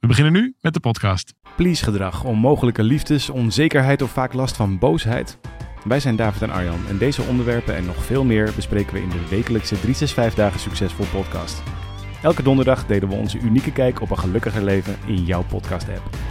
We beginnen nu met de podcast. Please gedrag, onmogelijke liefdes, onzekerheid of vaak last van boosheid. Wij zijn David en Arjan en deze onderwerpen en nog veel meer bespreken we in de wekelijkse 365 dagen succesvol podcast. Elke donderdag delen we onze unieke kijk op een gelukkiger leven in jouw podcast app.